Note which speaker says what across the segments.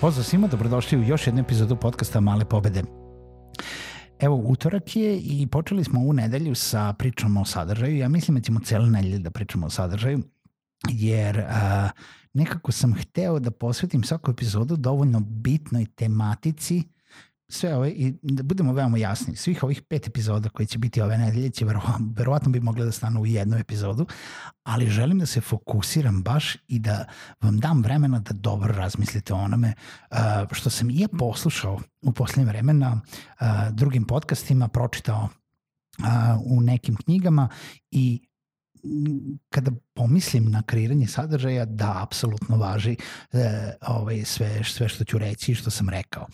Speaker 1: Pozdrav svima, dobrodošli u još jednu epizodu podcasta Male pobede. Evo, utorak je i počeli smo ovu nedelju sa pričom o sadržaju. Ja mislim da ćemo cele nedelje da pričamo o sadržaju, jer a, nekako sam hteo da posvetim svaku epizodu dovoljno bitnoj tematici sve ove, i da budemo veoma jasni, svih ovih pet epizoda koji će biti ove nedelje će verovatno, verovatno bi mogli da stanu u jednu epizodu, ali želim da se fokusiram baš i da vam dam vremena da dobro razmislite o onome uh, što sam i ja poslušao u poslednje vreme na uh, drugim podcastima, pročitao uh, u nekim knjigama i kada pomislim na kreiranje sadržaja, da, apsolutno važi e, ovaj, sve, sve što ću reći i što sam rekao.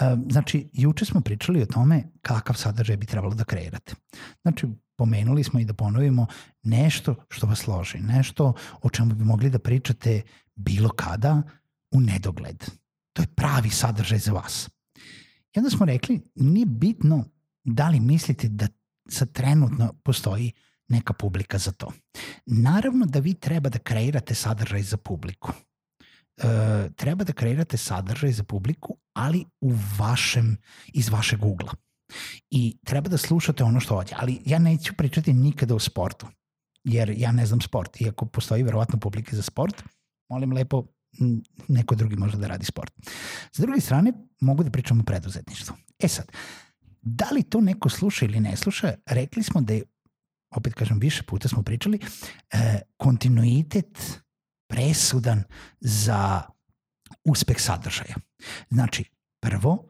Speaker 1: E, znači, juče smo pričali o tome kakav sadržaj bi trebalo da kreirate. Znači, pomenuli smo i da ponovimo nešto što vas loži, nešto o čemu bi mogli da pričate bilo kada u nedogled. To je pravi sadržaj za vas. I onda smo rekli, nije bitno da li mislite da sad trenutno postoji neka publika za to. Naravno da vi treba da kreirate sadržaj za publiku. E, treba da kreirate sadržaj za publiku, ali u vašem, iz vašeg ugla. I treba da slušate ono što hoće. Ali ja neću pričati nikada o sportu, jer ja ne znam sport. Iako postoji verovatno publike za sport, molim lepo neko drugi može da radi sport. S druge strane, mogu da pričam o preduzetništvu. E sad, da li to neko sluša ili ne sluša, rekli smo da je opet kažem, više puta smo pričali, e, kontinuitet presudan za uspeh sadržaja. Znači, prvo,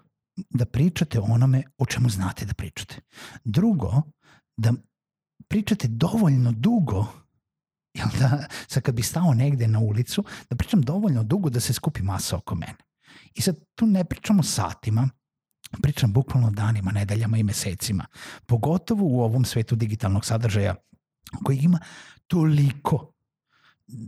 Speaker 1: da pričate onome o čemu znate da pričate. Drugo, da pričate dovoljno dugo jel da, sad kad bi stao negde na ulicu, da pričam dovoljno dugo da se skupi masa oko mene. I sad tu ne pričamo satima, pričam bukvalno danima, nedeljama i mesecima. Pogotovo u ovom svetu digitalnog sadržaja koji ima toliko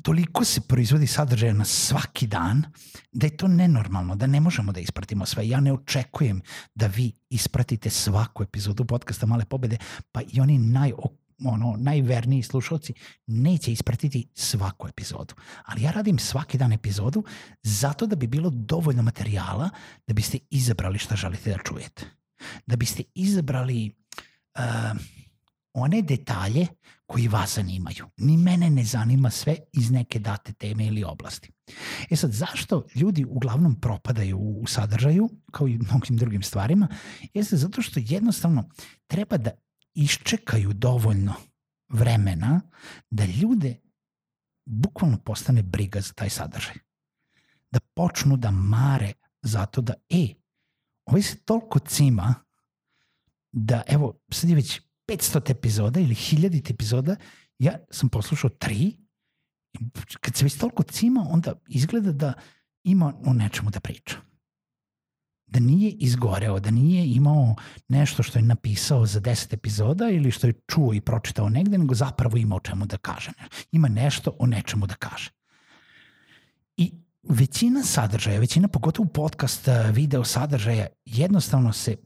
Speaker 1: toliko se proizvodi sadržaja na svaki dan da je to nenormalno, da ne možemo da ispratimo sve. Ja ne očekujem da vi ispratite svaku epizodu podcasta Male pobede, pa i oni naj, ono, najverniji slušalci neće ispratiti svaku epizodu. Ali ja radim svaki dan epizodu zato da bi bilo dovoljno materijala da biste izabrali šta želite da čujete. Da biste izabrali uh, one detalje koji vas zanimaju. Ni mene ne zanima sve iz neke date teme ili oblasti. E sad, zašto ljudi uglavnom propadaju u sadržaju, kao i mnogim drugim stvarima, jeste zato što jednostavno treba da iščekaju dovoljno vremena da ljude bukvalno postane briga za taj sadržaj. Da počnu da mare zato da, e, ovaj se toliko cima da, evo, sad je već 500 epizoda ili 1000 epizoda, ja sam poslušao tri, kad se već toliko cima, onda izgleda da ima o nečemu da priča da nije izgoreo, da nije imao nešto što je napisao za 10 epizoda ili što je čuo i pročitao negde, nego zapravo ima o čemu da kaže. Ima nešto o nečemu da kaže. I većina sadržaja, većina pogotovo podcast, video sadržaja, jednostavno se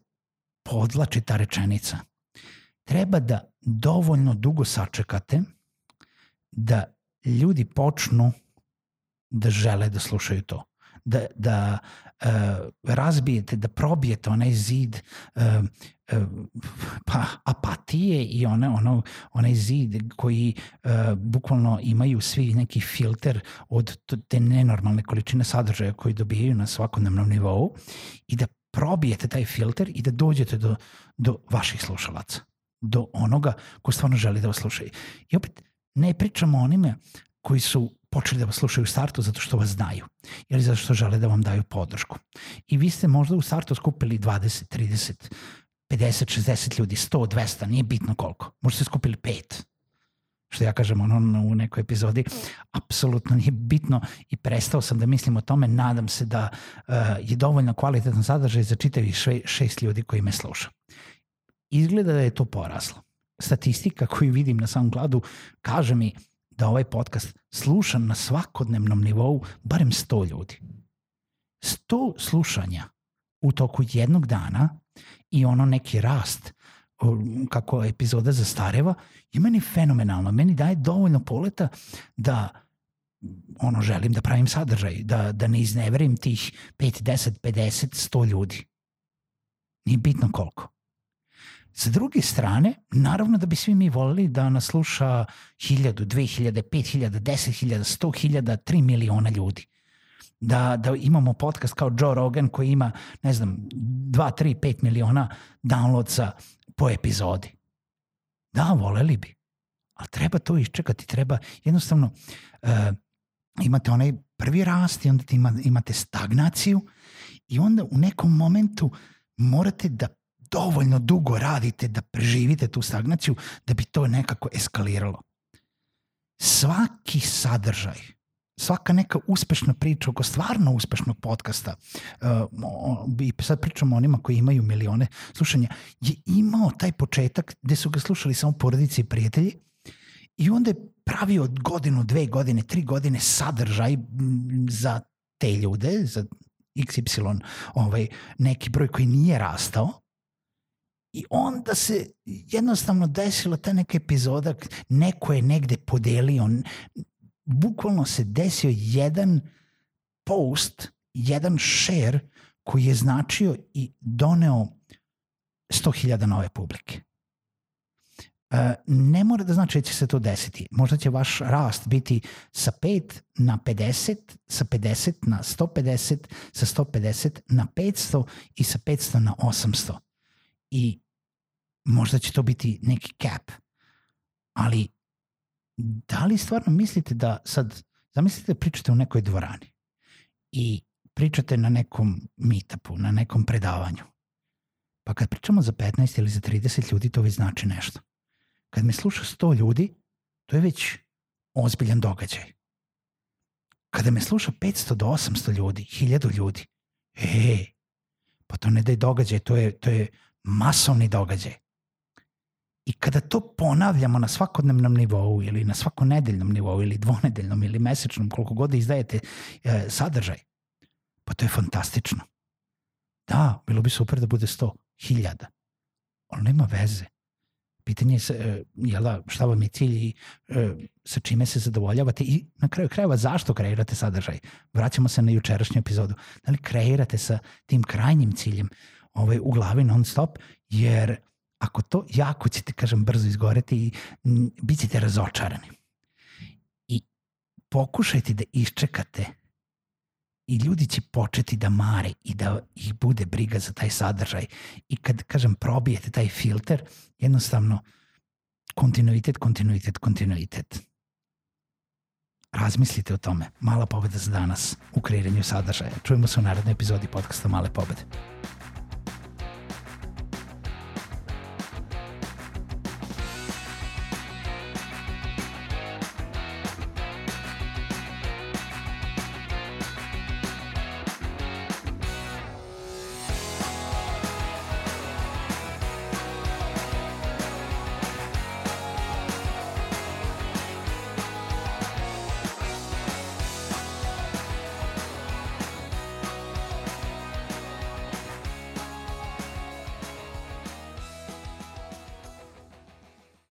Speaker 1: podlači ta rečenica. Treba da dovoljno dugo sačekate da ljudi počnu da žele da slušaju to da, da uh, razbijete, da probijete onaj zid uh, uh, pa, apatije i ona, ono, onaj zid koji uh, bukvalno imaju svi neki filter od te nenormalne količine sadržaja koji dobijaju na svakodnevnom nivou i da probijete taj filter i da dođete do, do vaših slušalaca, do onoga ko stvarno želi da vas slušaju. I opet, ne pričamo onime koji su počeli da vas slušaju u startu zato što vas znaju ili zato što žele da vam daju podršku. I vi ste možda u startu skupili 20, 30, 50, 60 ljudi, 100, 200, nije bitno koliko. Možda ste skupili pet. Što ja kažem ono u nekoj epizodi, apsolutno nije bitno i prestao sam da mislim o tome, nadam se da uh, je dovoljno kvalitetan sadržaj za čitavi še, šest ljudi koji me sluša. Izgleda da je to poraslo. Statistika koju vidim na SoundCloudu kaže mi da ovaj podcast slušan na svakodnevnom nivou barem 100 ljudi. 100 slušanja u toku jednog dana i ono neki rast kako epizoda zastareva je meni fenomenalno. Meni daje dovoljno poleta da ono želim da pravim sadržaj, da, da ne izneverim tih 5, 10, 50, 100 ljudi. Nije bitno koliko. Sa druge strane, naravno da bi svi mi volili da nas sluša 1000, 2000, 5000, 10.000, 100.000, 3 miliona ljudi. Da, da imamo podcast kao Joe Rogan koji ima, ne znam, 2, 3, 5 miliona downloadsa po epizodi. Da, voleli bi. Ali treba to iščekati, treba jednostavno uh, imate onaj prvi rast i onda ima, imate stagnaciju i onda u nekom momentu morate da dovoljno dugo radite da preživite tu stagnaciju da bi to nekako eskaliralo. Svaki sadržaj, svaka neka uspešna priča oko stvarno uspešnog podcasta, uh, i sad pričamo o onima koji imaju milione slušanja, je imao taj početak gde su ga slušali samo porodici i prijatelji i onda je pravio godinu, dve godine, tri godine sadržaj za te ljude, za XY ovaj, neki broj koji nije rastao I onda se jednostavno desila ta neka epizoda, neko je negde podelio, bukvalno se desio jedan post, jedan share koji je značio i doneo 100.000 nove publike. E, ne mora da znači da će se to desiti. Možda će vaš rast biti sa 5 na 50, sa 50 na 150, sa 150 na 500 i sa 500 na 800 i možda će to biti neki cap. Ali da li stvarno mislite da sad, zamislite da pričate u nekoj dvorani i pričate na nekom meetupu, na nekom predavanju. Pa kad pričamo za 15 ili za 30 ljudi, to već znači nešto. Kad me sluša 100 ljudi, to je već ozbiljan događaj. Kada me sluša 500 do 800 ljudi, 1000 ljudi, e, pa to ne da je događaj, to je, to je masovni događaj. I kada to ponavljamo na svakodnevnom nivou ili na svakonedeljnom nivou ili dvonedeljnom ili mesečnom, koliko god izdajete e, sadržaj, pa to je fantastično. Da, bilo bi super da bude 100 hiljada, ali nema veze. Pitanje je e, jel da, šta vam je cilj i e, sa čime se zadovoljavate i na kraju krajeva zašto kreirate sadržaj. Vraćamo se na jučerašnju epizodu. Da li kreirate sa tim krajnjim ciljem ovaj, u glavi non stop, jer ako to jako ćete, kažem, brzo izgoreti i bit ćete razočarani. I pokušajte da iščekate i ljudi će početi da mare i da ih bude briga za taj sadržaj. I kad, kažem, probijete taj filter, jednostavno kontinuitet, kontinuitet, kontinuitet. Razmislite o tome. Mala pobeda za danas u kreiranju sadržaja. Čujemo se u narednoj epizodi podcasta Male pobede.